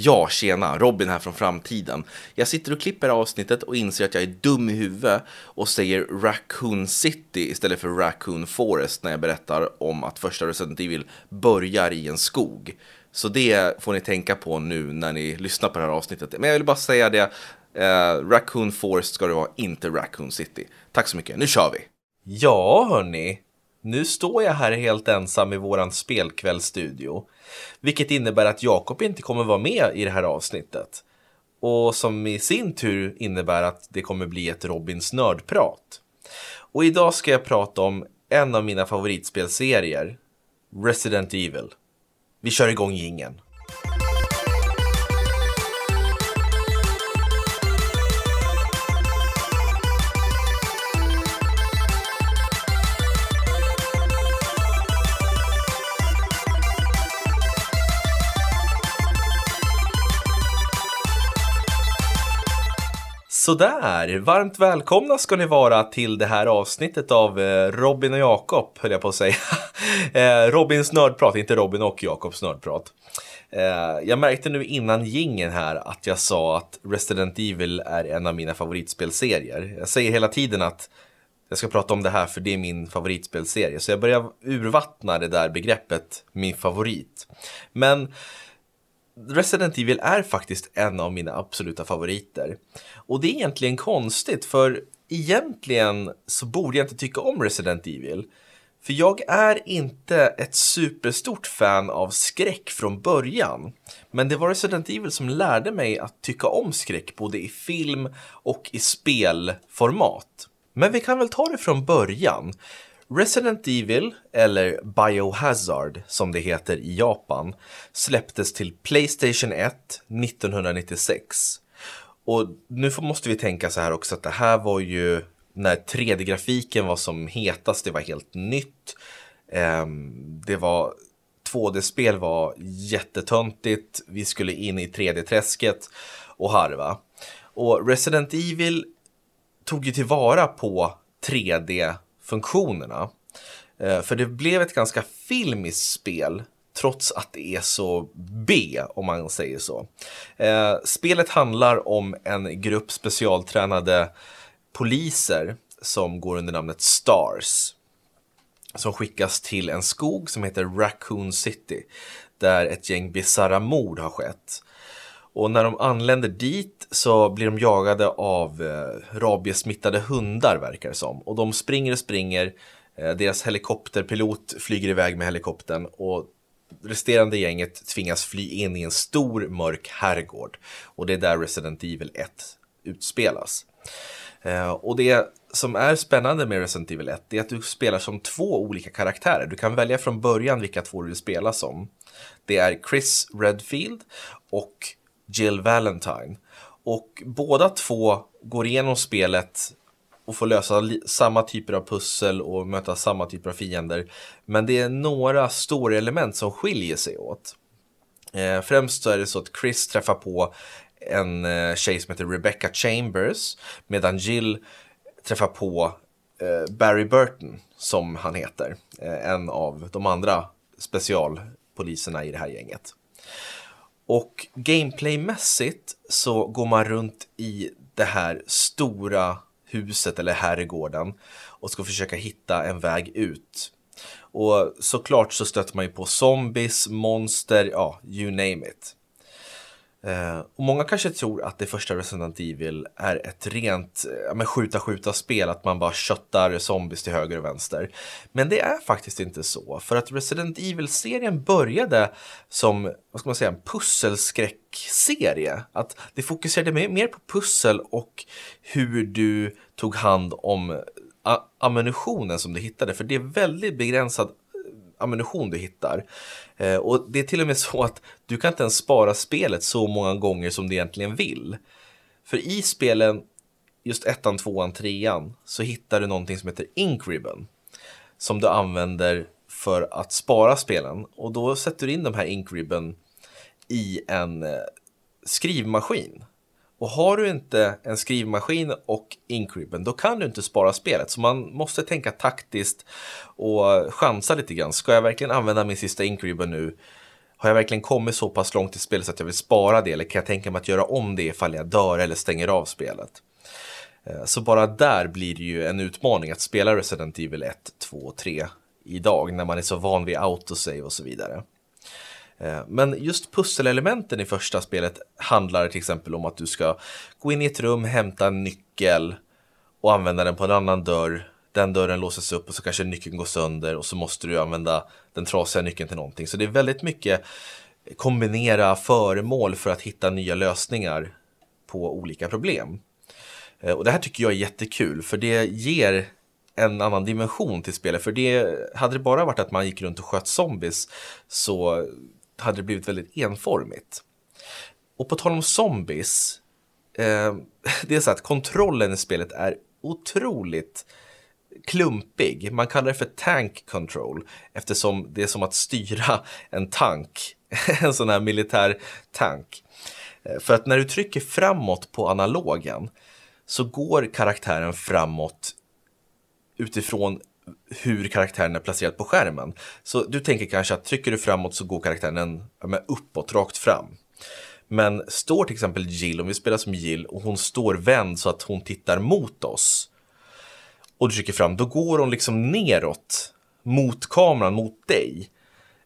Ja, tjena, Robin här från framtiden. Jag sitter och klipper avsnittet och inser att jag är dum i huvudet och säger Raccoon City istället för Raccoon Forest när jag berättar om att första Resident Evil börjar i en skog. Så det får ni tänka på nu när ni lyssnar på det här avsnittet. Men jag vill bara säga det, eh, Raccoon Forest ska det vara, inte Raccoon City. Tack så mycket, nu kör vi! Ja, hörni. Nu står jag här helt ensam i våran spelkvällsstudio. Vilket innebär att Jakob inte kommer vara med i det här avsnittet. Och som i sin tur innebär att det kommer bli ett Robins nördprat. Och idag ska jag prata om en av mina favoritspelserier, Resident Evil. Vi kör igång gingen. Sådär, varmt välkomna ska ni vara till det här avsnittet av eh, Robin och Jakob, höll jag på att säga. Eh, Robins nördprat, inte Robin och Jakobs nördprat. Eh, jag märkte nu innan gingen här att jag sa att Resident Evil är en av mina favoritspelserier. Jag säger hela tiden att jag ska prata om det här för det är min favoritspelserie. Så jag börjar urvattna det där begreppet min favorit. Men Resident Evil är faktiskt en av mina absoluta favoriter. Och det är egentligen konstigt för egentligen så borde jag inte tycka om Resident Evil. För jag är inte ett superstort fan av skräck från början. Men det var Resident Evil som lärde mig att tycka om skräck både i film och i spelformat. Men vi kan väl ta det från början. Resident Evil, eller Biohazard som det heter i Japan, släpptes till Playstation 1 1996. Och nu måste vi tänka så här också att det här var ju när 3D-grafiken var som hetast, det var helt nytt. Ehm, det var 2D-spel var jättetöntigt, vi skulle in i 3D-träsket och harva. Och Resident Evil tog ju tillvara på 3D funktionerna. Eh, för det blev ett ganska filmiskt spel trots att det är så B om man säger så. Eh, spelet handlar om en grupp specialtränade poliser som går under namnet Stars. Som skickas till en skog som heter Raccoon City. Där ett gäng bisarra mord har skett. Och när de anländer dit så blir de jagade av eh, rabiesmittade hundar verkar det som. Och de springer och springer. Eh, deras helikopterpilot flyger iväg med helikoptern och resterande gänget tvingas fly in i en stor mörk herrgård. Och det är där Resident Evil 1 utspelas. Eh, och det som är spännande med Resident Evil 1 är att du spelar som två olika karaktärer. Du kan välja från början vilka två du vill spela som. Det är Chris Redfield och Jill Valentine. Och båda två går igenom spelet och får lösa samma typer av pussel och möta samma typer av fiender. Men det är några stora element som skiljer sig åt. Eh, främst så är det så att Chris träffar på en eh, tjej som heter Rebecca Chambers medan Jill träffar på eh, Barry Burton som han heter. Eh, en av de andra specialpoliserna i det här gänget. Och gameplaymässigt så går man runt i det här stora huset eller herrgården och ska försöka hitta en väg ut. Och såklart så stöter man ju på zombies, monster, ja, you name it. Eh, och många kanske tror att det första Resident Evil är ett rent ja, skjuta-skjuta-spel, att man bara köttar zombies till höger och vänster. Men det är faktiskt inte så, för att Resident Evil-serien började som, vad ska man säga, en pusselskräckserie. Att det fokuserade mer på pussel och hur du tog hand om ammunitionen som du hittade, för det är väldigt begränsad ammunition du hittar. Eh, och det är till och med så att du kan inte ens spara spelet så många gånger som du egentligen vill. För i spelen, just ettan, tvåan, trean, så hittar du någonting som heter Ink Ribbon. Som du använder för att spara spelen. Och då sätter du in de här Ink Ribbon i en eh, skrivmaskin. Och har du inte en skrivmaskin och Inkribbon, då kan du inte spara spelet. Så man måste tänka taktiskt och chansa lite grann. Ska jag verkligen använda min sista Inkribbon nu? Har jag verkligen kommit så pass långt i spelet så att jag vill spara det eller kan jag tänka mig att göra om det ifall jag dör eller stänger av spelet? Eh, så bara där blir det ju en utmaning att spela Resident Evil 1, 2 och 3 idag när man är så van vid autosave och så vidare. Eh, men just pusselelementen i första spelet handlar till exempel om att du ska gå in i ett rum, hämta en nyckel och använda den på en annan dörr. Den dörren låses upp och så kanske nyckeln går sönder och så måste du använda den trasiga nyckeln till någonting. Så det är väldigt mycket kombinera föremål för att hitta nya lösningar på olika problem. Eh, och det här tycker jag är jättekul för det ger en annan dimension till spelet. För det, hade det bara varit att man gick runt och sköt zombies så hade det blivit väldigt enformigt. Och på tal om zombies, eh, det är så att kontrollen i spelet är otroligt klumpig. Man kallar det för tank control eftersom det är som att styra en tank, en sån här militär tank. Eh, för att när du trycker framåt på analogen så går karaktären framåt utifrån hur karaktären är placerad på skärmen. Så du tänker kanske att trycker du framåt så går karaktären ja, uppåt, rakt fram. Men står till exempel Jill, om vi spelar som Jill och hon står vänd så att hon tittar mot oss och du trycker fram, då går hon liksom neråt mot kameran, mot dig.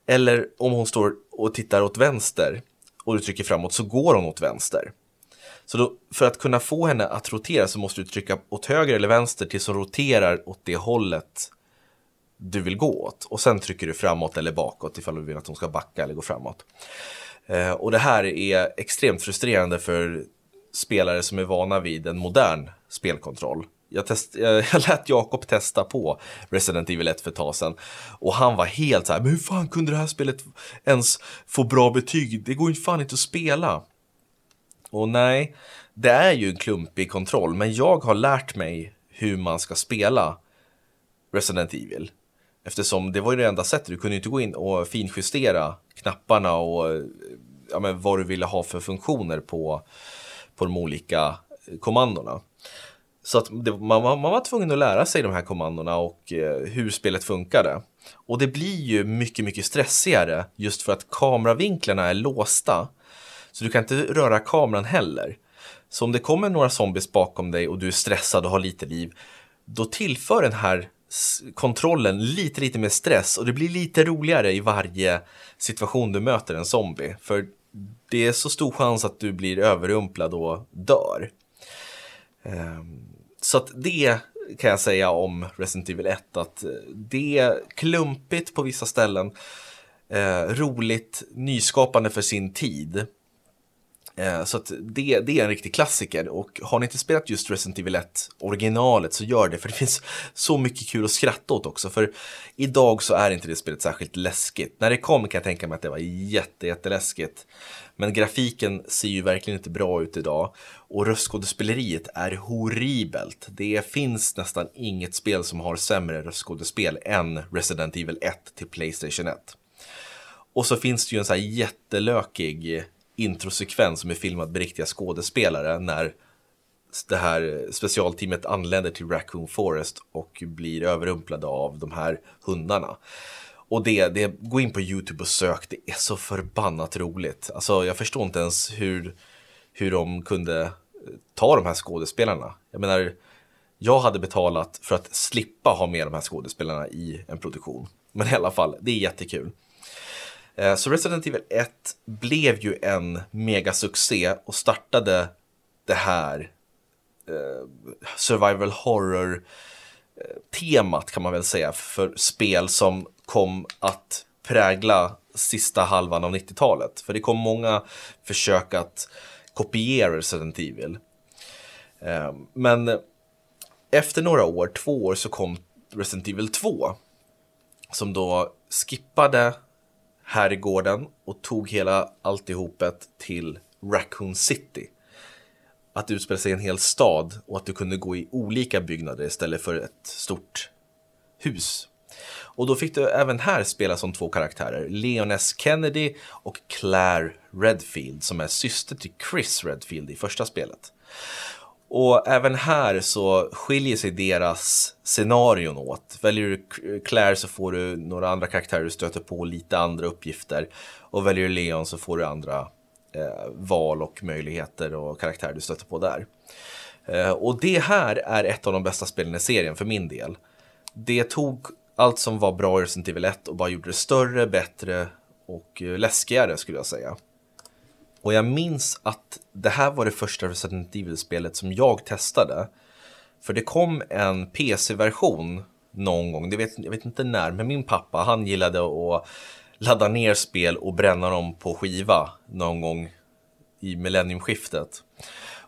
Eller om hon står och tittar åt vänster och du trycker framåt så går hon åt vänster. Så då, för att kunna få henne att rotera så måste du trycka åt höger eller vänster tills hon roterar åt det hållet du vill gå åt. Och sen trycker du framåt eller bakåt ifall du vill att hon ska backa eller gå framåt. Eh, och det här är extremt frustrerande för spelare som är vana vid en modern spelkontroll. Jag, test, jag lät Jakob testa på Resident Evil 1 för ett tag sedan och han var helt så här, men hur fan kunde det här spelet ens få bra betyg? Det går ju fan inte att spela. Och nej, det är ju en klumpig kontroll, men jag har lärt mig hur man ska spela Resident Evil. Eftersom det var ju det enda sättet, du kunde inte gå in och finjustera knapparna och ja, men vad du ville ha för funktioner på, på de olika eh, kommandona. Så att det, man, man, var tvungen att lära sig de här kommandona och eh, hur spelet funkade. Och det blir ju mycket, mycket stressigare just för att kameravinklarna är låsta. Så du kan inte röra kameran heller. Så om det kommer några zombies bakom dig och du är stressad och har lite liv, då tillför den här kontrollen lite, lite mer stress och det blir lite roligare i varje situation du möter en zombie. För det är så stor chans att du blir överrumplad och dör. Ehm, så att det kan jag säga om Resident Evil 1 att eh, det är klumpigt på vissa ställen, eh, roligt, nyskapande för sin tid. Eh, så att det, det är en riktig klassiker och har ni inte spelat just Resident Evil 1 originalet så gör det för det finns så mycket kul att skratta åt också för idag så är inte det spelet särskilt läskigt. När det kom kan jag tänka mig att det var jätte, jätteläskigt. Men grafiken ser ju verkligen inte bra ut idag och röstskådespeleriet är horribelt. Det finns nästan inget spel som har sämre röstskådespel än Resident Evil 1 till Playstation 1. Och så finns det ju en så här jättelökig introsekvens som är filmad med riktiga skådespelare när det här specialteamet anländer till Raccoon Forest och blir överrumplade av de här hundarna. Och det, det, gå in på YouTube och sök, det är så förbannat roligt. Alltså jag förstår inte ens hur, hur de kunde eh, ta de här skådespelarna. Jag menar, jag hade betalat för att slippa ha med de här skådespelarna i en produktion. Men i alla fall, det är jättekul. Eh, så Resident Evil 1 blev ju en megasuccé och startade det här eh, survival horror-temat, eh, kan man väl säga för spel som kom att prägla sista halvan av 90-talet. För det kom många försök att kopiera Resident Evil. Eh, men efter några år, två år, så kom Resident Evil 2. Som då skippade herrgården och tog hela alltihopet till Raccoon City. Att det utspelade sig i en hel stad och att du kunde gå i olika byggnader istället för ett stort hus. Och då fick du även här spela som två karaktärer, Leon S. Kennedy och Claire Redfield som är syster till Chris Redfield i första spelet. Och även här så skiljer sig deras scenarion åt. Väljer du Claire så får du några andra karaktärer du stöter på, lite andra uppgifter. Och väljer du Leon så får du andra eh, val och möjligheter och karaktärer du stöter på där. Eh, och det här är ett av de bästa spelen i serien för min del. Det tog allt som var bra i Resident Evil 1 och bara gjorde det större, bättre och eh, läskigare skulle jag säga. Och jag minns att det här var det första Resident Evil-spelet som jag testade. För det kom en PC-version någon gång, det vet, jag vet inte när, men min pappa han gillade att ladda ner spel och bränna dem på skiva någon gång i millenniumskiftet.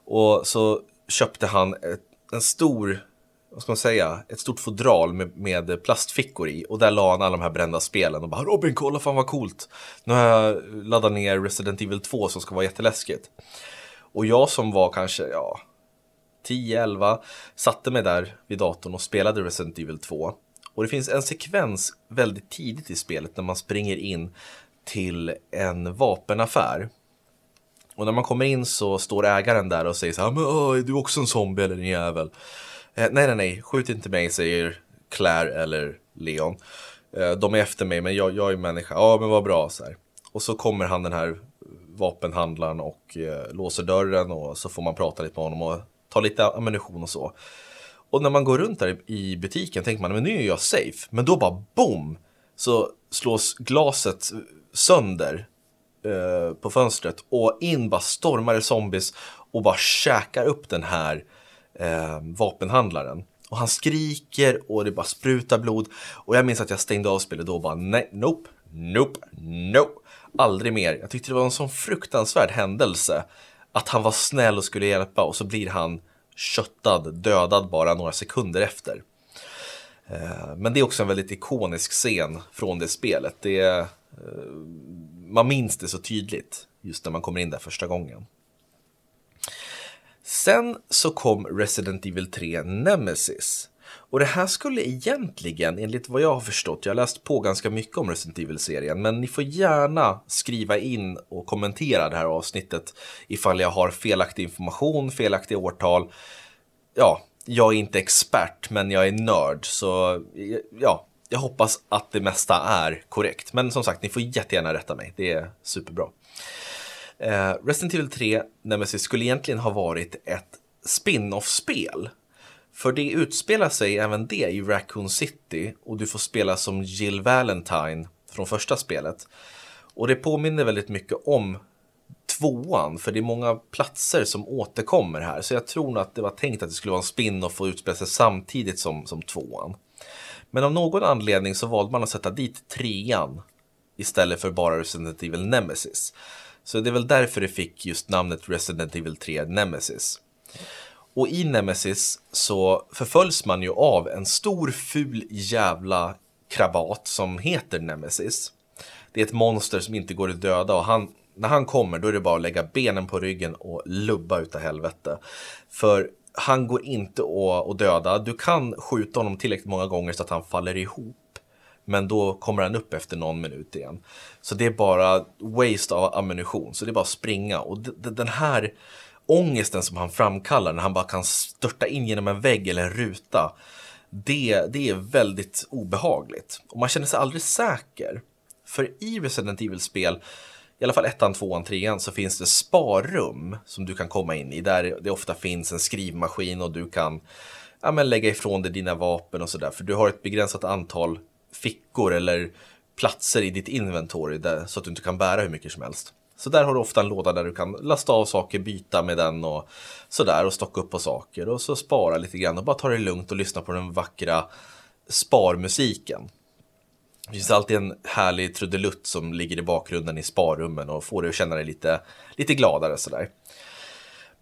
Och så köpte han ett, en stor, vad ska man säga, ett stort fodral med, med, plastfickor i och där la han alla de här brända spelen och bara Robin kolla fan vad coolt. Nu har jag laddat ner Resident Evil 2 som ska vara jätteläskigt. Och jag som var kanske, ja, 10-11 satte mig där vid datorn och spelade Resident Evil 2. Och det finns en sekvens väldigt tidigt i spelet när man springer in till en vapenaffär. Och när man kommer in så står ägaren där och säger så här, ah, men är du också en zombie eller en jävel? Eh, nej, nej, nej, skjut inte mig, säger Claire eller Leon. Eh, de är efter mig, men jag, jag är människa. Ja, men vad bra, så här. Och så kommer han den här vapenhandlaren och eh, låser dörren och så får man prata lite med honom och ta lite ammunition och så. Och när man går runt där i butiken tänker man, men nu är jag safe. Men då bara boom! Så slås glaset sönder eh, på fönstret och in bara stormar det zombies och bara käkar upp den här eh, vapenhandlaren. Och han skriker och det bara sprutar blod. Och jag minns att jag stängde av spelet då och bara nej, nope, nope, nope. Aldrig mer. Jag tyckte det var en sån fruktansvärd händelse. Att han var snäll och skulle hjälpa och så blir han köttad, dödad bara några sekunder efter. Eh, men det är också en väldigt ikonisk scen från det spelet. Det är, man minns det så tydligt just när man kommer in där första gången. Sen så kom Resident Evil 3 Nemesis. Och det här skulle egentligen, enligt vad jag har förstått, jag har läst på ganska mycket om Resident Evil-serien, men ni får gärna skriva in och kommentera det här avsnittet ifall jag har felaktig information, felaktiga årtal. Ja, jag är inte expert, men jag är nörd, så ja, jag hoppas att det mesta är korrekt. Men som sagt, ni får jättegärna rätta mig, det är superbra. Eh, Resident Evil 3 Nemesis skulle egentligen ha varit ett spin-off-spel för det utspelar sig även det i Raccoon City och du får spela som Jill Valentine från första spelet. Och det påminner väldigt mycket om tvåan, för det är många platser som återkommer här. Så jag tror nog att det var tänkt att det skulle vara en spin-off och utspela sig samtidigt som, som tvåan. Men av någon anledning så valde man att sätta dit trean istället för bara Resident Evil Nemesis. Så det är väl därför det fick just namnet Resident Evil 3 Nemesis. Och i Nemesis så förföljs man ju av en stor ful jävla krabat som heter Nemesis. Det är ett monster som inte går att döda och han, när han kommer då är det bara att lägga benen på ryggen och lubba utav helvete. För han går inte att döda. Du kan skjuta honom tillräckligt många gånger så att han faller ihop. Men då kommer han upp efter någon minut igen. Så det är bara waste av ammunition. Så det är bara att springa. Och den här ångesten som han framkallar när han bara kan störta in genom en vägg eller en ruta. Det, det är väldigt obehagligt. Och man känner sig aldrig säker. För i Resident Evil-spel, i alla fall ettan, tvåan, trean, så finns det sparrum som du kan komma in i. Där det ofta finns en skrivmaskin och du kan ja, men lägga ifrån dig dina vapen och sådär. För du har ett begränsat antal fickor eller platser i ditt inventory där, så att du inte kan bära hur mycket som helst. Så där har du ofta en låda där du kan lasta av saker, byta med den och sådär och stocka upp på saker och så spara lite grann och bara ta det lugnt och lyssna på den vackra sparmusiken. Det finns alltid en härlig trudelutt som ligger i bakgrunden i sparrummen och får dig att känna dig lite, lite gladare sådär.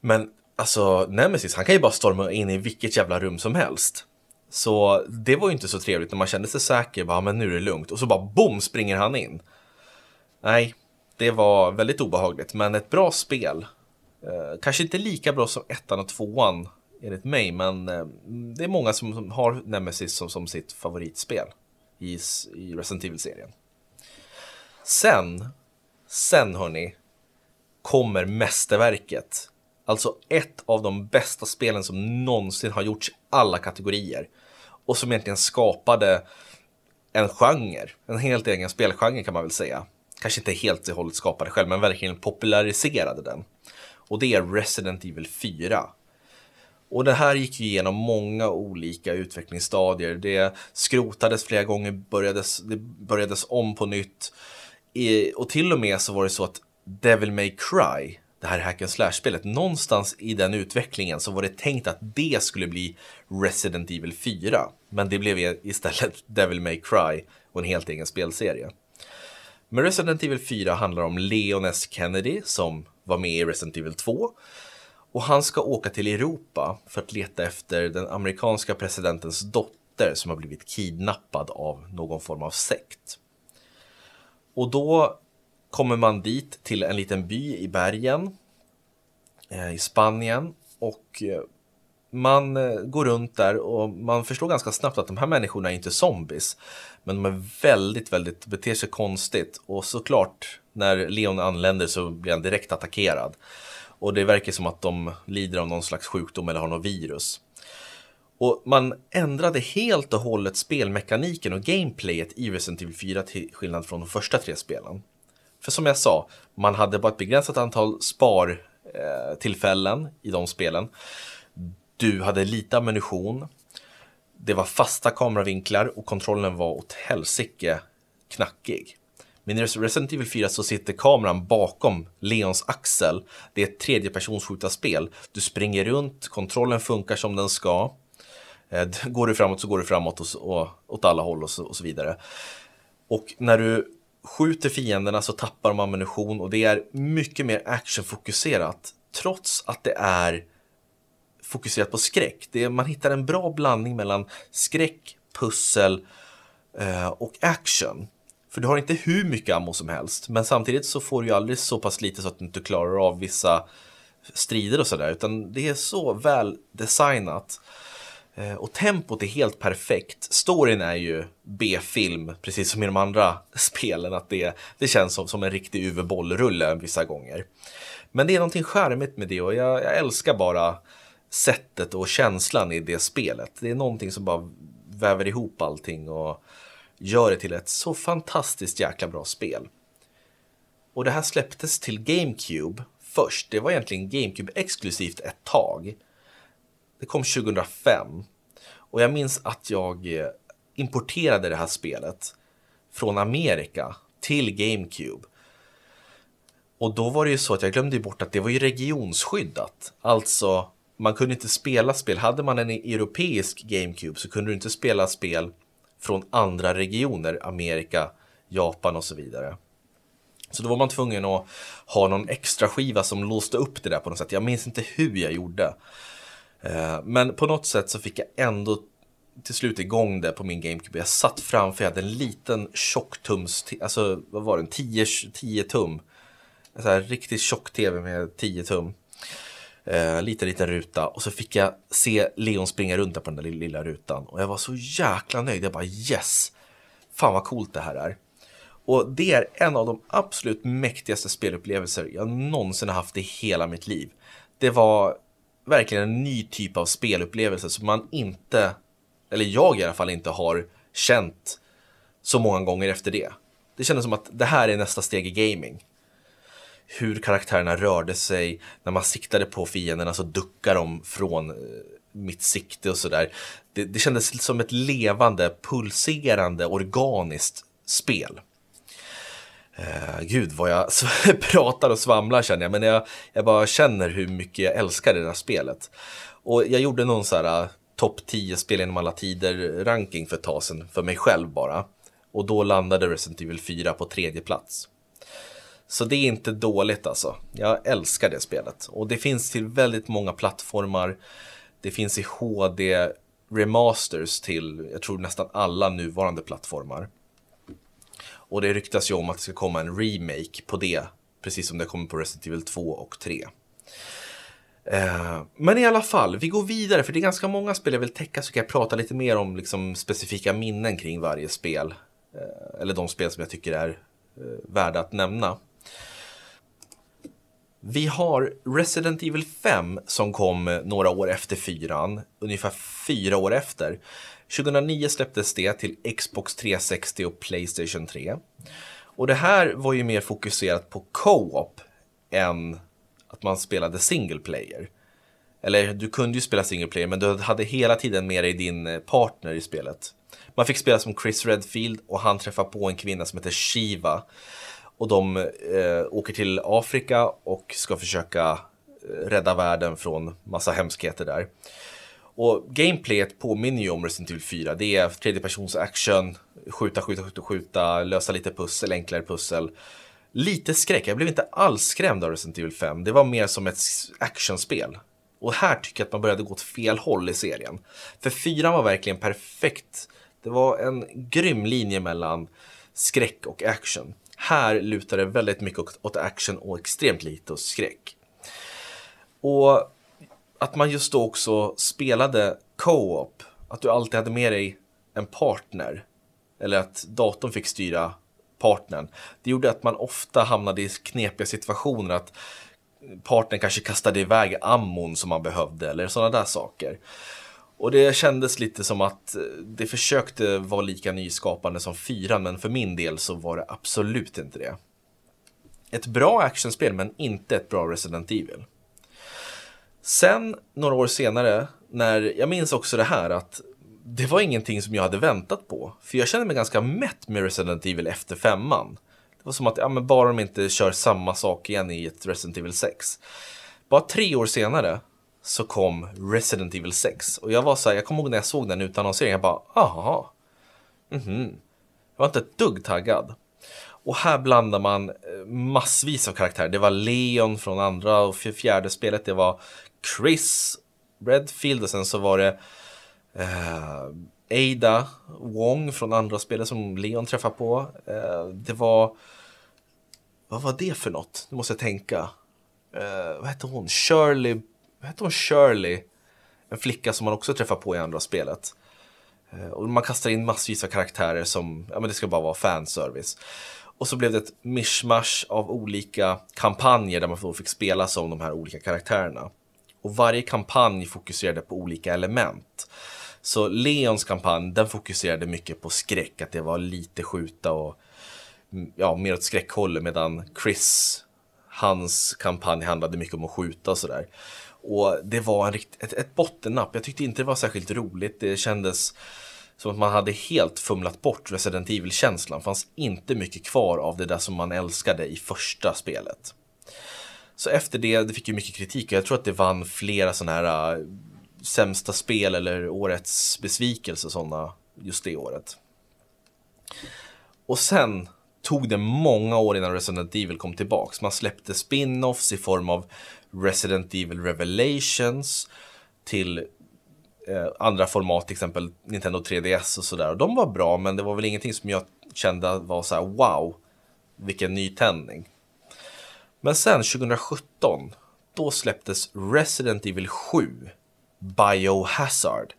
Men alltså Nemesis, han kan ju bara storma in i vilket jävla rum som helst. Så det var ju inte så trevligt när man kände sig säker, bara, men nu är det lugnt. Och så bara boom springer han in. Nej, det var väldigt obehagligt, men ett bra spel. Eh, kanske inte lika bra som ettan och tvåan enligt mig, men eh, det är många som, som har Nemesis som, som sitt favoritspel i, i Resident Evil-serien. Sen, sen hörni, kommer mästerverket Alltså ett av de bästa spelen som någonsin har gjorts i alla kategorier. Och som egentligen skapade en genre, en helt egen spelgenre kan man väl säga. Kanske inte helt och hållet skapade själv, men verkligen populariserade den. Och det är Resident Evil 4. Och det här gick ju igenom många olika utvecklingsstadier. Det skrotades flera gånger, börjades, det börjades om på nytt. Och till och med så var det så att Devil May Cry, det här hack and slash-spelet, någonstans i den utvecklingen så var det tänkt att det skulle bli Resident Evil 4. Men det blev istället Devil May Cry och en helt egen spelserie. Men Resident Evil 4 handlar om Leon S. Kennedy som var med i Resident Evil 2 och han ska åka till Europa för att leta efter den amerikanska presidentens dotter som har blivit kidnappad av någon form av sekt. Och då kommer man dit till en liten by i bergen eh, i Spanien och eh, man eh, går runt där och man förstår ganska snabbt att de här människorna är inte zombies. Men de är väldigt, väldigt, beter sig konstigt och såklart när Leon anländer så blir han direkt attackerad. Och det verkar som att de lider av någon slags sjukdom eller har något virus. Och man ändrade helt och hållet spelmekaniken och gameplayet i Resident Evil 4 till skillnad från de första tre spelen. För som jag sa, man hade bara ett begränsat antal spartillfällen eh, i de spelen. Du hade lite ammunition. Det var fasta kameravinklar och kontrollen var åt helsike knackig. Men i Resident Evil 4 så sitter kameran bakom Leons axel. Det är ett tredjepersonsskjutarspel. Du springer runt, kontrollen funkar som den ska. Eh, går du framåt så går du framåt och, och, åt alla håll och så, och så vidare. Och när du skjuter fienderna så tappar de ammunition och det är mycket mer actionfokuserat. Trots att det är fokuserat på skräck. Det är, man hittar en bra blandning mellan skräck, pussel eh, och action. För du har inte hur mycket ammo som helst, men samtidigt så får du ju aldrig så pass lite så att du inte klarar av vissa strider och sådär, utan det är så väl designat. Eh, och tempot är helt perfekt. Storyn är ju B-film, precis som i de andra spelen, att det, det känns som, som en riktig UV-bollrulle vissa gånger. Men det är någonting charmigt med det och jag, jag älskar bara sättet och känslan i det spelet. Det är någonting som bara väver ihop allting och gör det till ett så fantastiskt jäkla bra spel. Och det här släpptes till GameCube först. Det var egentligen GameCube exklusivt ett tag. Det kom 2005. Och jag minns att jag eh, importerade det här spelet från Amerika till GameCube. Och då var det ju så att jag glömde bort att det var ju regionsskyddat. Alltså, man kunde inte spela spel. Hade man en europeisk GameCube så kunde du inte spela spel från andra regioner, Amerika, Japan och så vidare. Så då var man tvungen att ha någon extra skiva som låste upp det där på något sätt. Jag minns inte hur jag gjorde. Eh, men på något sätt så fick jag ändå till slut igång det på min GameCube. Jag satt framför, jag hade en liten tjocktums, alltså vad var det, 10, 10 tum. En här riktigt tjock tv med 10 tum. Eh, liten, liten ruta och så fick jag se Leon springa runt på den där lilla rutan och jag var så jäkla nöjd. Jag bara yes! Fan vad coolt det här är. Och det är en av de absolut mäktigaste spelupplevelser jag någonsin har haft i hela mitt liv. Det var verkligen en ny typ av spelupplevelse som man inte, eller jag i alla fall inte har känt så många gånger efter det. Det kändes som att det här är nästa steg i gaming hur karaktärerna rörde sig. När man siktade på fienderna så duckade de från eh, mitt sikte och sådär. Det, det kändes som ett levande, pulserande, organiskt spel. Eh, gud vad jag pratar och svamlar känner jag, men jag, jag bara känner hur mycket jag älskar det där spelet. Och jag gjorde någon så här eh, topp 10 spel genom alla tider ranking för ett tag sedan, för mig själv bara. Och då landade Resident Evil 4 på tredje plats. Så det är inte dåligt alltså. Jag älskar det spelet. Och det finns till väldigt många plattformar. Det finns i HD remasters till, jag tror nästan alla nuvarande plattformar. Och det ryktas ju om att det ska komma en remake på det, precis som det kommer på Resident Evil 2 och 3. Eh, men i alla fall, vi går vidare för det är ganska många spel jag vill täcka så kan jag prata lite mer om liksom, specifika minnen kring varje spel. Eh, eller de spel som jag tycker är eh, värda att nämna. Vi har Resident Evil 5 som kom eh, några år efter fyran, ungefär fyra år efter. 2009 släpptes det till Xbox 360 och Playstation 3. Och det här var ju mer fokuserat på co-op än att man spelade single player. Eller du kunde ju spela single player men du hade hela tiden med dig din eh, partner i spelet. Man fick spela som Chris Redfield och han träffar på en kvinna som heter Shiva. Och de eh, åker till Afrika och ska försöka eh, rädda världen från massa hemskheter där. Och gameplayet påminner ju om Resident Evil 4. Det är tredjepersons action, skjuta, skjuta, skjuta, skjuta, lösa lite pussel, enklare pussel. Lite skräck, jag blev inte alls skrämd av Resident Evil 5. Det var mer som ett actionspel. Och här tycker jag att man började gå åt fel håll i serien. För 4 var verkligen perfekt. Det var en grym linje mellan skräck och action. Här lutar det väldigt mycket åt action och extremt lite åt skräck. Och att man just då också spelade co-op, att du alltid hade med dig en partner, eller att datorn fick styra partnern. Det gjorde att man ofta hamnade i knepiga situationer, att partnern kanske kastade iväg ammon som man behövde eller sådana där saker. Och det kändes lite som att eh, det försökte vara lika nyskapande som fyran, men för min del så var det absolut inte det. Ett bra actionspel, men inte ett bra Resident Evil. Sen, några år senare, när jag minns också det här att det var ingenting som jag hade väntat på. För jag kände mig ganska mätt med Resident Evil efter femman. Det var som att, ja men bara de inte kör samma sak igen i ett Resident Evil 6. Bara tre år senare så kom Resident Evil 6. Och jag var så här, jag kommer ihåg när jag såg den utannonseringen, jag bara, aha. Mhm. Jag var inte ett dugg taggad. Och här blandar man eh, massvis av karaktärer. Det var Leon från andra och fjärde spelet, det var Chris Redfield och sen så var det eh, Ada Wong från andra spelet som Leon träffar på. Eh, det var... Vad var det för något? Nu måste jag tänka. Eh, vad hette hon? Shirley... Vad hette hon? Shirley? En flicka som man också träffar på i andra spelet. Eh, och man kastar in massvis av karaktärer som, ja men det ska bara vara fanservice. Och så blev det ett mishmash av olika kampanjer där man fick spela som de här olika karaktärerna. Och varje kampanj fokuserade på olika element. Så Leons kampanj, den fokuserade mycket på skräck, att det var lite skjuta och mm, ja, mer åt skräckhållet medan Chris, hans kampanj handlade mycket om att skjuta och sådär. Och det var en rikt, ett, ett bottennapp. Jag tyckte inte det var särskilt roligt. Det kändes som att man hade helt fumlat bort Resident Evil-känslan. Det fanns inte mycket kvar av det där som man älskade i första spelet. Så efter det, det fick ju mycket kritik och jag tror att det vann flera sådana här äh, sämsta spel eller årets besvikelse sådana just det året. Och sen tog det många år innan Resident Evil kom tillbaks. Man släppte spin-offs i form av Resident Evil Revelations till eh, andra format, till exempel Nintendo 3DS och sådär. Och de var bra, men det var väl ingenting som jag kände var så här, wow, vilken nytändning. Men sen 2017, då släpptes Resident Evil 7 Biohazard.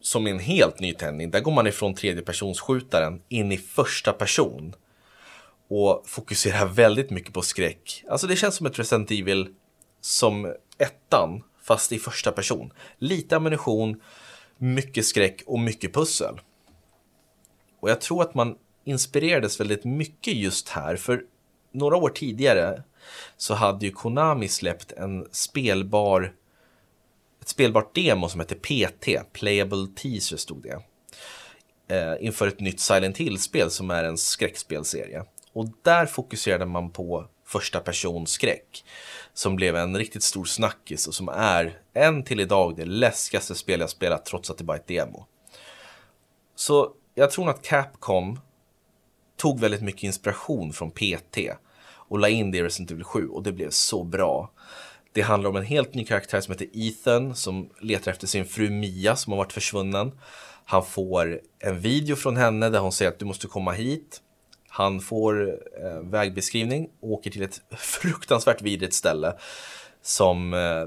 Som är en helt ny tändning. Där går man ifrån tredjepersonsskjutaren in i första person. Och fokuserar väldigt mycket på skräck. Alltså det känns som ett Resident Evil som ettan, fast i första person. Lite ammunition, mycket skräck och mycket pussel. Och jag tror att man inspirerades väldigt mycket just här, för några år tidigare så hade ju Konami släppt en spelbar ett spelbart demo som hette PT, Playable Teaser stod det. Eh, inför ett nytt Silent Hill-spel som är en skräckspelserie. Och där fokuserade man på första person skräck som blev en riktigt stor snackis och som är än till idag det läskigaste spel jag spelat trots att det bara är ett demo. Så jag tror att Capcom tog väldigt mycket inspiration från PT och la in det i Resident Evil 7 och det blev så bra. Det handlar om en helt ny karaktär som heter Ethan som letar efter sin fru Mia som har varit försvunnen. Han får en video från henne där hon säger att du måste komma hit. Han får eh, vägbeskrivning och åker till ett fruktansvärt vidrigt ställe som eh,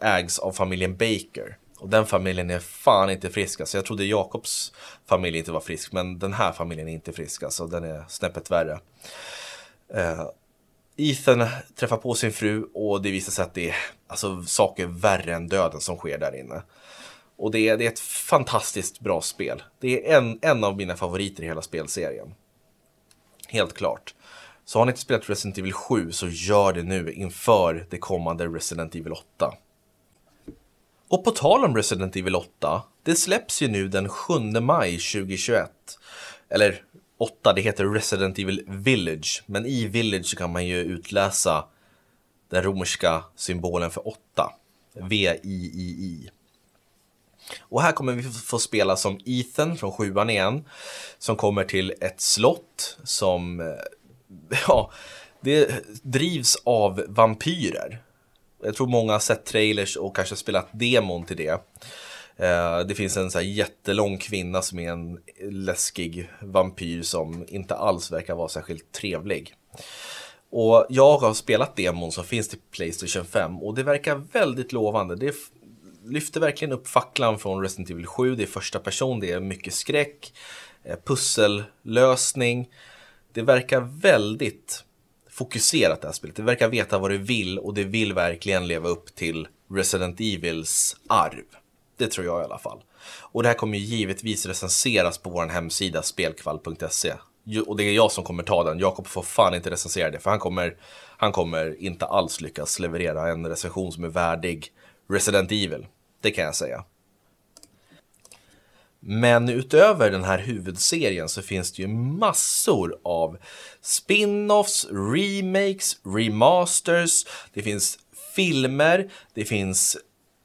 ägs av familjen Baker. Och den familjen är fan inte frisk. Alltså jag trodde Jakobs familj inte var frisk, men den här familjen är inte frisk. Alltså den är snäppet värre. Eh, Ethan träffar på sin fru och det visar sig att det är alltså, saker värre än döden som sker där inne. Och det är, det är ett fantastiskt bra spel. Det är en, en av mina favoriter i hela spelserien. Helt klart. Så har ni inte spelat Resident Evil 7 så gör det nu inför det kommande Resident Evil 8. Och på tal om Resident Evil 8, det släpps ju nu den 7 maj 2021. Eller 8, det heter Resident Evil Village, men i Village kan man ju utläsa den romerska symbolen för 8. V-I-I-I. Och här kommer vi få spela som Ethan från sjuan igen, som kommer till ett slott som, eh, ja, det drivs av vampyrer. Jag tror många har sett trailers och kanske spelat demon till det. Eh, det finns en så här jättelång kvinna som är en läskig vampyr som inte alls verkar vara särskilt trevlig. Och jag har spelat demon som finns till Playstation 5 och det verkar väldigt lovande. Det lyfter verkligen upp facklan från Resident Evil 7. Det är första person, det är mycket skräck, eh, pussellösning. Det verkar väldigt fokuserat det här spelet. Det verkar veta vad det vill och det vill verkligen leva upp till Resident Evils arv. Det tror jag i alla fall. Och det här kommer ju givetvis recenseras på vår hemsida spelkvall.se. Och det är jag som kommer ta den. Jakob får fan inte recensera det för han kommer, han kommer inte alls lyckas leverera en recension som är värdig Resident Evil. Det kan jag säga. Men utöver den här huvudserien så finns det ju massor av spin-offs, remakes, remasters, det finns filmer, det finns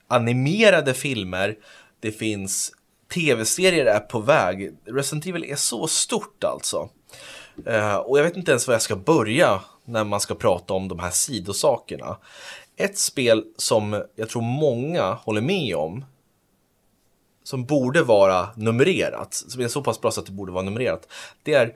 animerade filmer, det finns tv-serier är på väg. Resident Evil är så stort alltså. Uh, och jag vet inte ens var jag ska börja när man ska prata om de här sidosakerna. Ett spel som jag tror många håller med om, som borde vara numrerat, som är så pass bra så att det borde vara numrerat, det är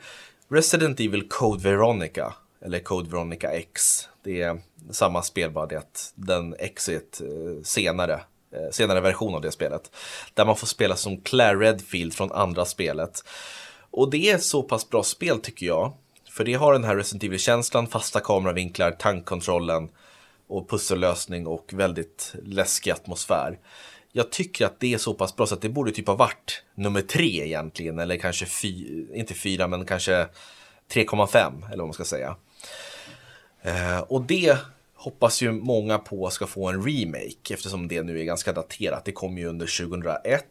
Resident Evil Code Veronica, eller Code Veronica X. Det är samma spel, bara det att den X är eh, senare, eh, senare version av det spelet. Där man får spela som Claire Redfield från andra spelet. Och det är ett så pass bra spel tycker jag. För det har den här Resident Evil-känslan, fasta kameravinklar, tankkontrollen och pussellösning och väldigt läskig atmosfär. Jag tycker att det är så pass bra så att det borde typ ha varit nummer tre egentligen, eller kanske fy, inte fyra, men kanske 3,5 eller vad man ska säga. Eh, och det hoppas ju många på ska få en remake eftersom det nu är ganska daterat. Det kom ju under 2001,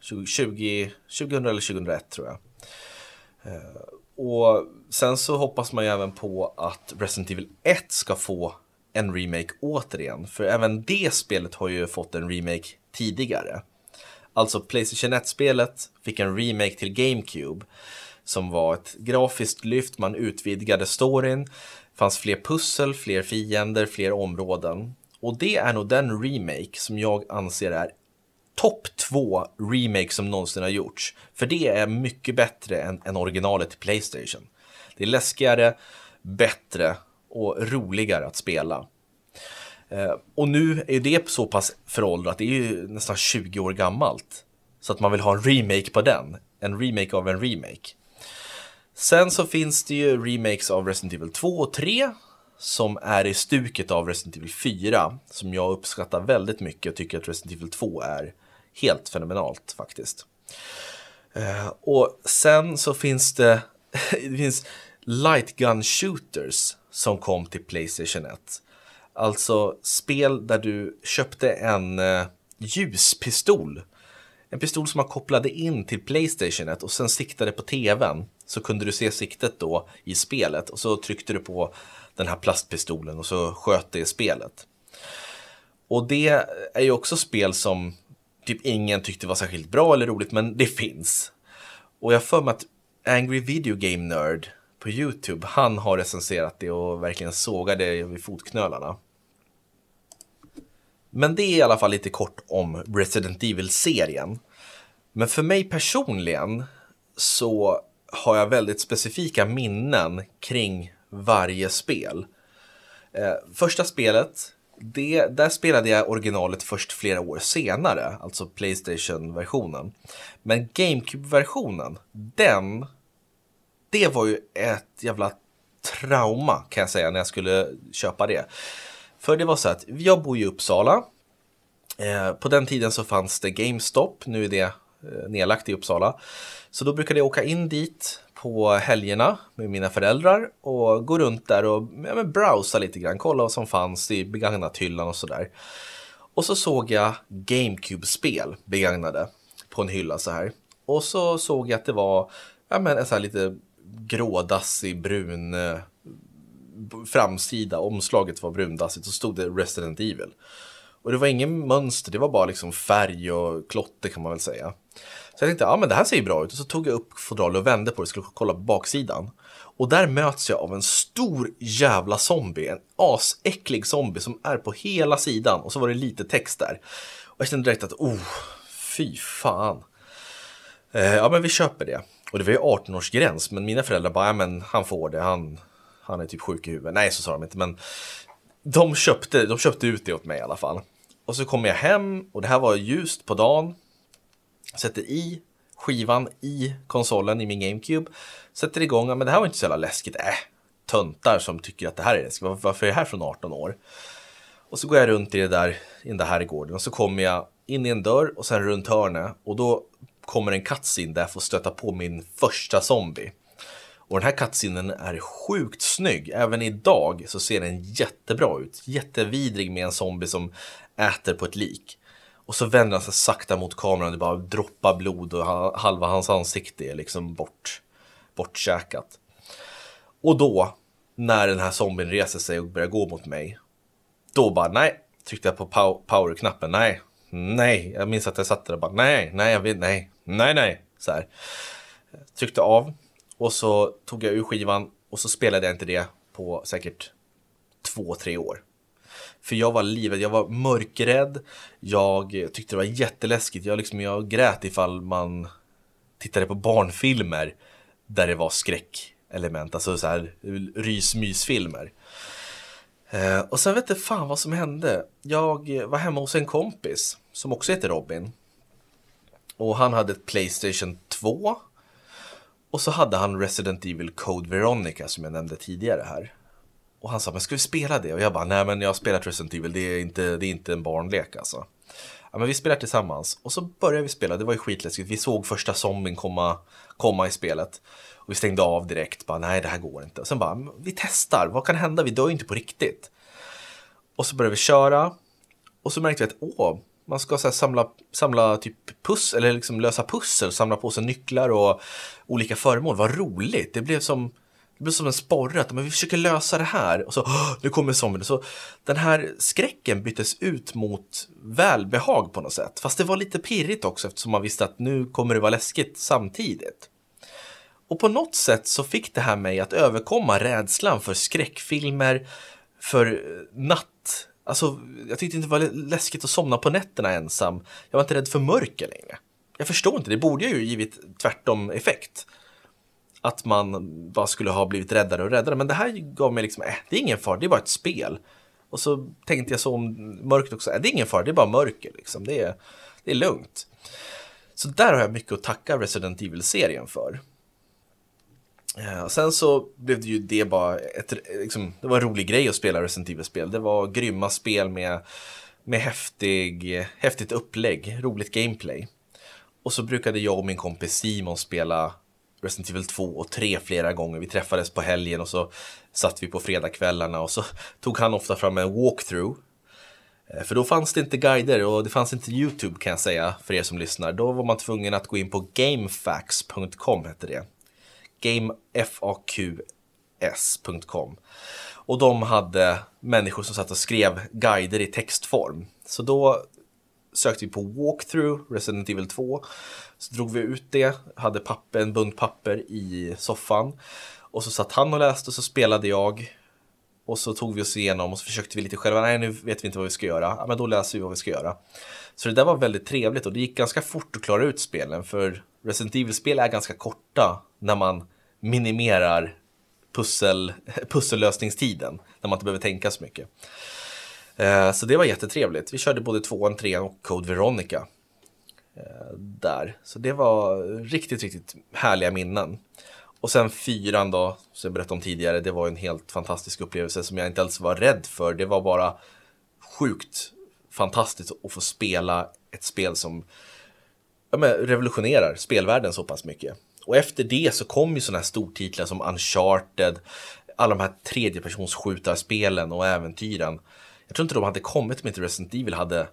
20, 2000 eller 2001 tror jag. Eh, och sen så hoppas man ju även på att Resident Evil 1 ska få en remake återigen. För även det spelet har ju fått en remake tidigare. Alltså Playstation 1-spelet fick en remake till GameCube som var ett grafiskt lyft, man utvidgade storyn, fanns fler pussel, fler fiender, fler områden. Och det är nog den remake som jag anser är topp två remake som någonsin har gjorts. För det är mycket bättre än, än originalet till Playstation. Det är läskigare, bättre och roligare att spela. Eh, och nu är det så pass föråldrat, det är ju nästan 20 år gammalt. Så att man vill ha en remake på den. En remake av en remake. Sen så finns det ju remakes av Resident Evil 2 och 3 som är i stuket av Resident Evil 4 som jag uppskattar väldigt mycket och tycker att Resident Evil 2 är helt fenomenalt faktiskt. Eh, och sen så finns det, det finns light gun shooters som kom till Playstation 1. Alltså spel där du köpte en eh, ljuspistol. En pistol som man kopplade in till Playstation 1 och sen siktade på tvn. Så kunde du se siktet då i spelet och så tryckte du på den här plastpistolen och så sköt det i spelet. Och det är ju också spel som typ ingen tyckte var särskilt bra eller roligt, men det finns. Och jag för mig att Angry Video Game Nerd på YouTube, han har recenserat det och verkligen sågar det vid fotknölarna. Men det är i alla fall lite kort om Resident Evil-serien. Men för mig personligen så har jag väldigt specifika minnen kring varje spel. Eh, första spelet, det, där spelade jag originalet först flera år senare, alltså Playstation-versionen. Men GameCube-versionen, den, det var ju ett jävla trauma kan jag säga när jag skulle köpa det. För det var så att jag bor i Uppsala. Eh, på den tiden så fanns det GameStop, nu är det Eh, nedlagt i Uppsala. Så då brukade jag åka in dit på helgerna med mina föräldrar och gå runt där och ja, men browsa lite grann, kolla vad som fanns i begagnat hyllan och sådär. Och så såg jag GameCube-spel begagnade på en hylla så här. Och så såg jag att det var ja, men en så här lite grådassig brun eh, framsida, omslaget var brundassigt, så stod det Resident Evil. Och det var ingen mönster, det var bara liksom färg och klotter kan man väl säga. Så jag tänkte, ja men det här ser ju bra ut. Och så tog jag upp fodralet och vände på det, skulle kolla på baksidan. Och där möts jag av en stor jävla zombie, en asäcklig zombie som är på hela sidan. Och så var det lite text där. Och jag kände direkt att, oh, fy fan. Eh, ja men vi köper det. Och det var ju 18-årsgräns, men mina föräldrar bara, ja men han får det, han, han är typ sjuk i huvudet. Nej, så sa de inte, men de köpte, de köpte ut det åt mig i alla fall. Och så kommer jag hem och det här var ljust på dagen. Sätter i skivan i konsolen i min GameCube. Sätter igång, men det här var inte så jävla läskigt. Äh, töntar som tycker att det här är läskigt. Varför är det här från 18 år? Och så går jag runt i det där, i den där herrgården och så kommer jag in i en dörr och sen runt hörnet och då kommer en kattsin där jag får stöta på min första zombie. Och den här kattsinnen är sjukt snygg. Även idag så ser den jättebra ut. Jättevidrig med en zombie som äter på ett lik. Och så vänder han sig sakta mot kameran, det bara droppar blod och halva hans ansikte är liksom bort, bortkäkat. Och då, när den här zombien reser sig och börjar gå mot mig, då bara nej, tryckte jag på power-knappen, nej, nej, jag minns att jag satt där och bara nej, nej, jag vill, nej, nej, nej, så här. Tryckte av och så tog jag ur skivan och så spelade jag inte det på säkert två, tre år. För jag var livet, jag var mörkrädd, jag tyckte det var jätteläskigt, jag, liksom, jag grät ifall man tittade på barnfilmer där det var skräckelement, alltså så här rysmysfilmer. Eh, och sen vet jag fan vad som hände. Jag var hemma hos en kompis som också heter Robin. Och han hade ett Playstation 2. Och så hade han Resident Evil Code Veronica som jag nämnde tidigare här. Och han sa, men ska vi spela det? Och jag bara, nej men jag har spelat Resident Evil, det är inte, det är inte en barnlek alltså. Ja, men vi spelar tillsammans och så började vi spela, det var ju skitläskigt. Vi såg första zombien komma, komma i spelet. Och vi stängde av direkt, bara nej det här går inte. Och sen bara, vi testar, vad kan hända? Vi dör ju inte på riktigt. Och så började vi köra. Och så märkte vi att, åh, man ska så samla, samla typ puss, eller liksom lösa pussel, samla på sig nycklar och olika föremål. Vad roligt! Det blev som det blir som en sporre, att men vi försöker lösa det här och så nu kommer zombien. Så den här skräcken byttes ut mot välbehag på något sätt. Fast det var lite pirrigt också eftersom man visste att nu kommer det vara läskigt samtidigt. Och på något sätt så fick det här mig att överkomma rädslan för skräckfilmer, för eh, natt. Alltså, jag tyckte inte det var läskigt att somna på nätterna ensam. Jag var inte rädd för mörker längre. Jag förstår inte, det borde ju givit tvärtom effekt att man bara skulle ha blivit räddare och räddare. Men det här gav mig liksom, äh, det är ingen fara, det är bara ett spel. Och så tänkte jag så om mörkret också, äh, det är ingen fara, det är bara mörker liksom, det är, det är lugnt. Så där har jag mycket att tacka Resident Evil-serien för. Eh, ja, sen så blev det ju det bara ett, liksom, det var en rolig grej att spela Resident Evil-spel. Det var grymma spel med, med häftig, häftigt upplägg, roligt gameplay. Och så brukade jag och min kompis Simon spela Resident Evil 2 och 3 flera gånger. Vi träffades på helgen och så satt vi på fredagskvällarna och så tog han ofta fram en walkthrough. Eh, för då fanns det inte guider och det fanns inte YouTube kan jag säga för er som lyssnar. Då var man tvungen att gå in på gamefax.com hette det. Gamefaqs.com. Och de hade människor som satt och skrev guider i textform. Så då sökte vi på walkthrough Resident Evil 2 så drog vi ut det, hade papper, en bunt papper i soffan. Och så satt han och läste och så spelade jag. Och så tog vi oss igenom och så försökte vi lite själva. Nej, nu vet vi inte vad vi ska göra. Ja, men då läser vi vad vi ska göra. Så det där var väldigt trevligt och det gick ganska fort att klara ut spelen. För Resident Evil-spel är ganska korta när man minimerar pussel, pussellösningstiden. När man inte behöver tänka så mycket. Eh, så det var jättetrevligt. Vi körde både tvåan, trean och Code Veronica. Eh, där. Så det var riktigt, riktigt härliga minnen. och sen fyran då, som jag berättade om tidigare, det var en helt fantastisk upplevelse som jag inte alls var rädd för. Det var bara sjukt fantastiskt att få spela ett spel som ja, men, revolutionerar spelvärlden så pass mycket. Och efter det så kom ju sådana här stortitlar som Uncharted, alla de här tredjepersonsskjutarspelen och äventyren. Jag tror inte de hade kommit om inte Resident Evil hade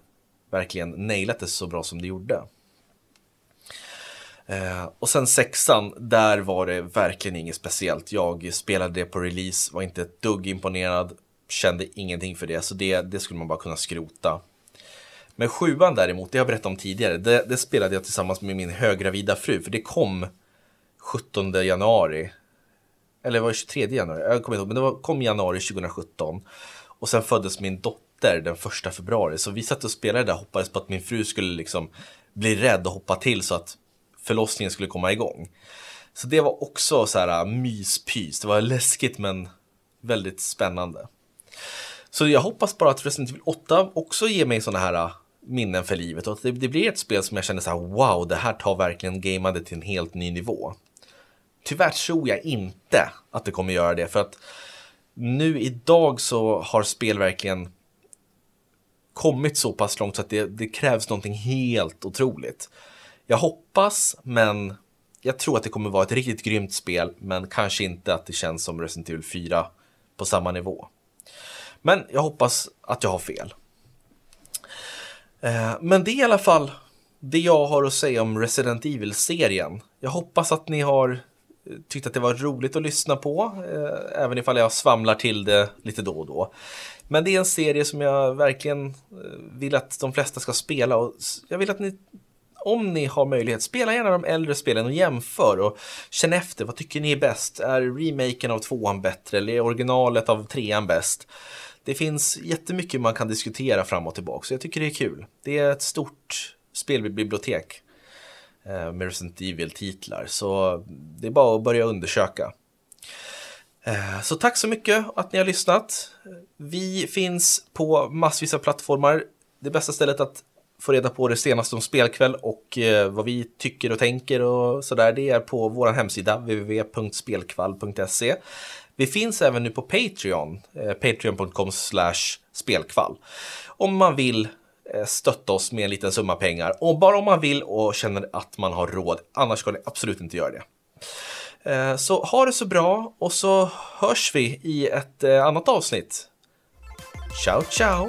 verkligen nailat det så bra som det gjorde. Eh, och sen sexan, där var det verkligen inget speciellt. Jag spelade det på release, var inte ett dugg imponerad, kände ingenting för det, så det, det skulle man bara kunna skrota. Men sjuan däremot, det har jag berättat om tidigare, det, det spelade jag tillsammans med min högravida fru, för det kom 17 januari. Eller var det 23 januari? Jag kommer inte ihåg, men det var, kom januari 2017. Och sen föddes min dotter den första februari, så vi satt och spelade där och hoppades på att min fru skulle liksom bli rädd och hoppa till så att förlossningen skulle komma igång. Så det var också så här äh, myspys. Det var läskigt men väldigt spännande. Så jag hoppas bara att Resident Evil 8 också ger mig sådana här äh, minnen för livet och att det, det, blir ett spel som jag känner så här wow, det här tar verkligen gameandet till en helt ny nivå. Tyvärr tror jag inte att det kommer göra det för att nu idag så har spel verkligen kommit så pass långt så att det, det krävs någonting helt otroligt. Jag hoppas, men jag tror att det kommer vara ett riktigt grymt spel, men kanske inte att det känns som Resident Evil 4 på samma nivå. Men jag hoppas att jag har fel. Eh, men det är i alla fall det jag har att säga om Resident Evil-serien. Jag hoppas att ni har Tyckte att det var roligt att lyssna på, eh, även ifall jag svamlar till det lite då och då. Men det är en serie som jag verkligen eh, vill att de flesta ska spela och jag vill att ni om ni har möjlighet, spela gärna de äldre spelen och jämför och känn efter. Vad tycker ni är bäst? Är remaken av tvåan bättre eller är originalet av trean bäst? Det finns jättemycket man kan diskutera fram och tillbaka, så jag tycker det är kul. Det är ett stort spelbibliotek eh, med Resident Evil-titlar, så det är bara att börja undersöka. Eh, så tack så mycket att ni har lyssnat. Vi finns på massvis av plattformar. Det bästa stället att få reda på det senaste om spelkväll och eh, vad vi tycker och tänker och sådär, det är på vår hemsida www.spelkvall.se. Vi finns även nu på Patreon, eh, patreon.com spelkvall. Om man vill Eh, stötta oss med en liten summa pengar, och bara om man vill och känner att man har råd, annars ska ni absolut inte göra det. Eh, så ha det så bra och så hörs vi i ett eh, annat avsnitt. Ciao, ciao!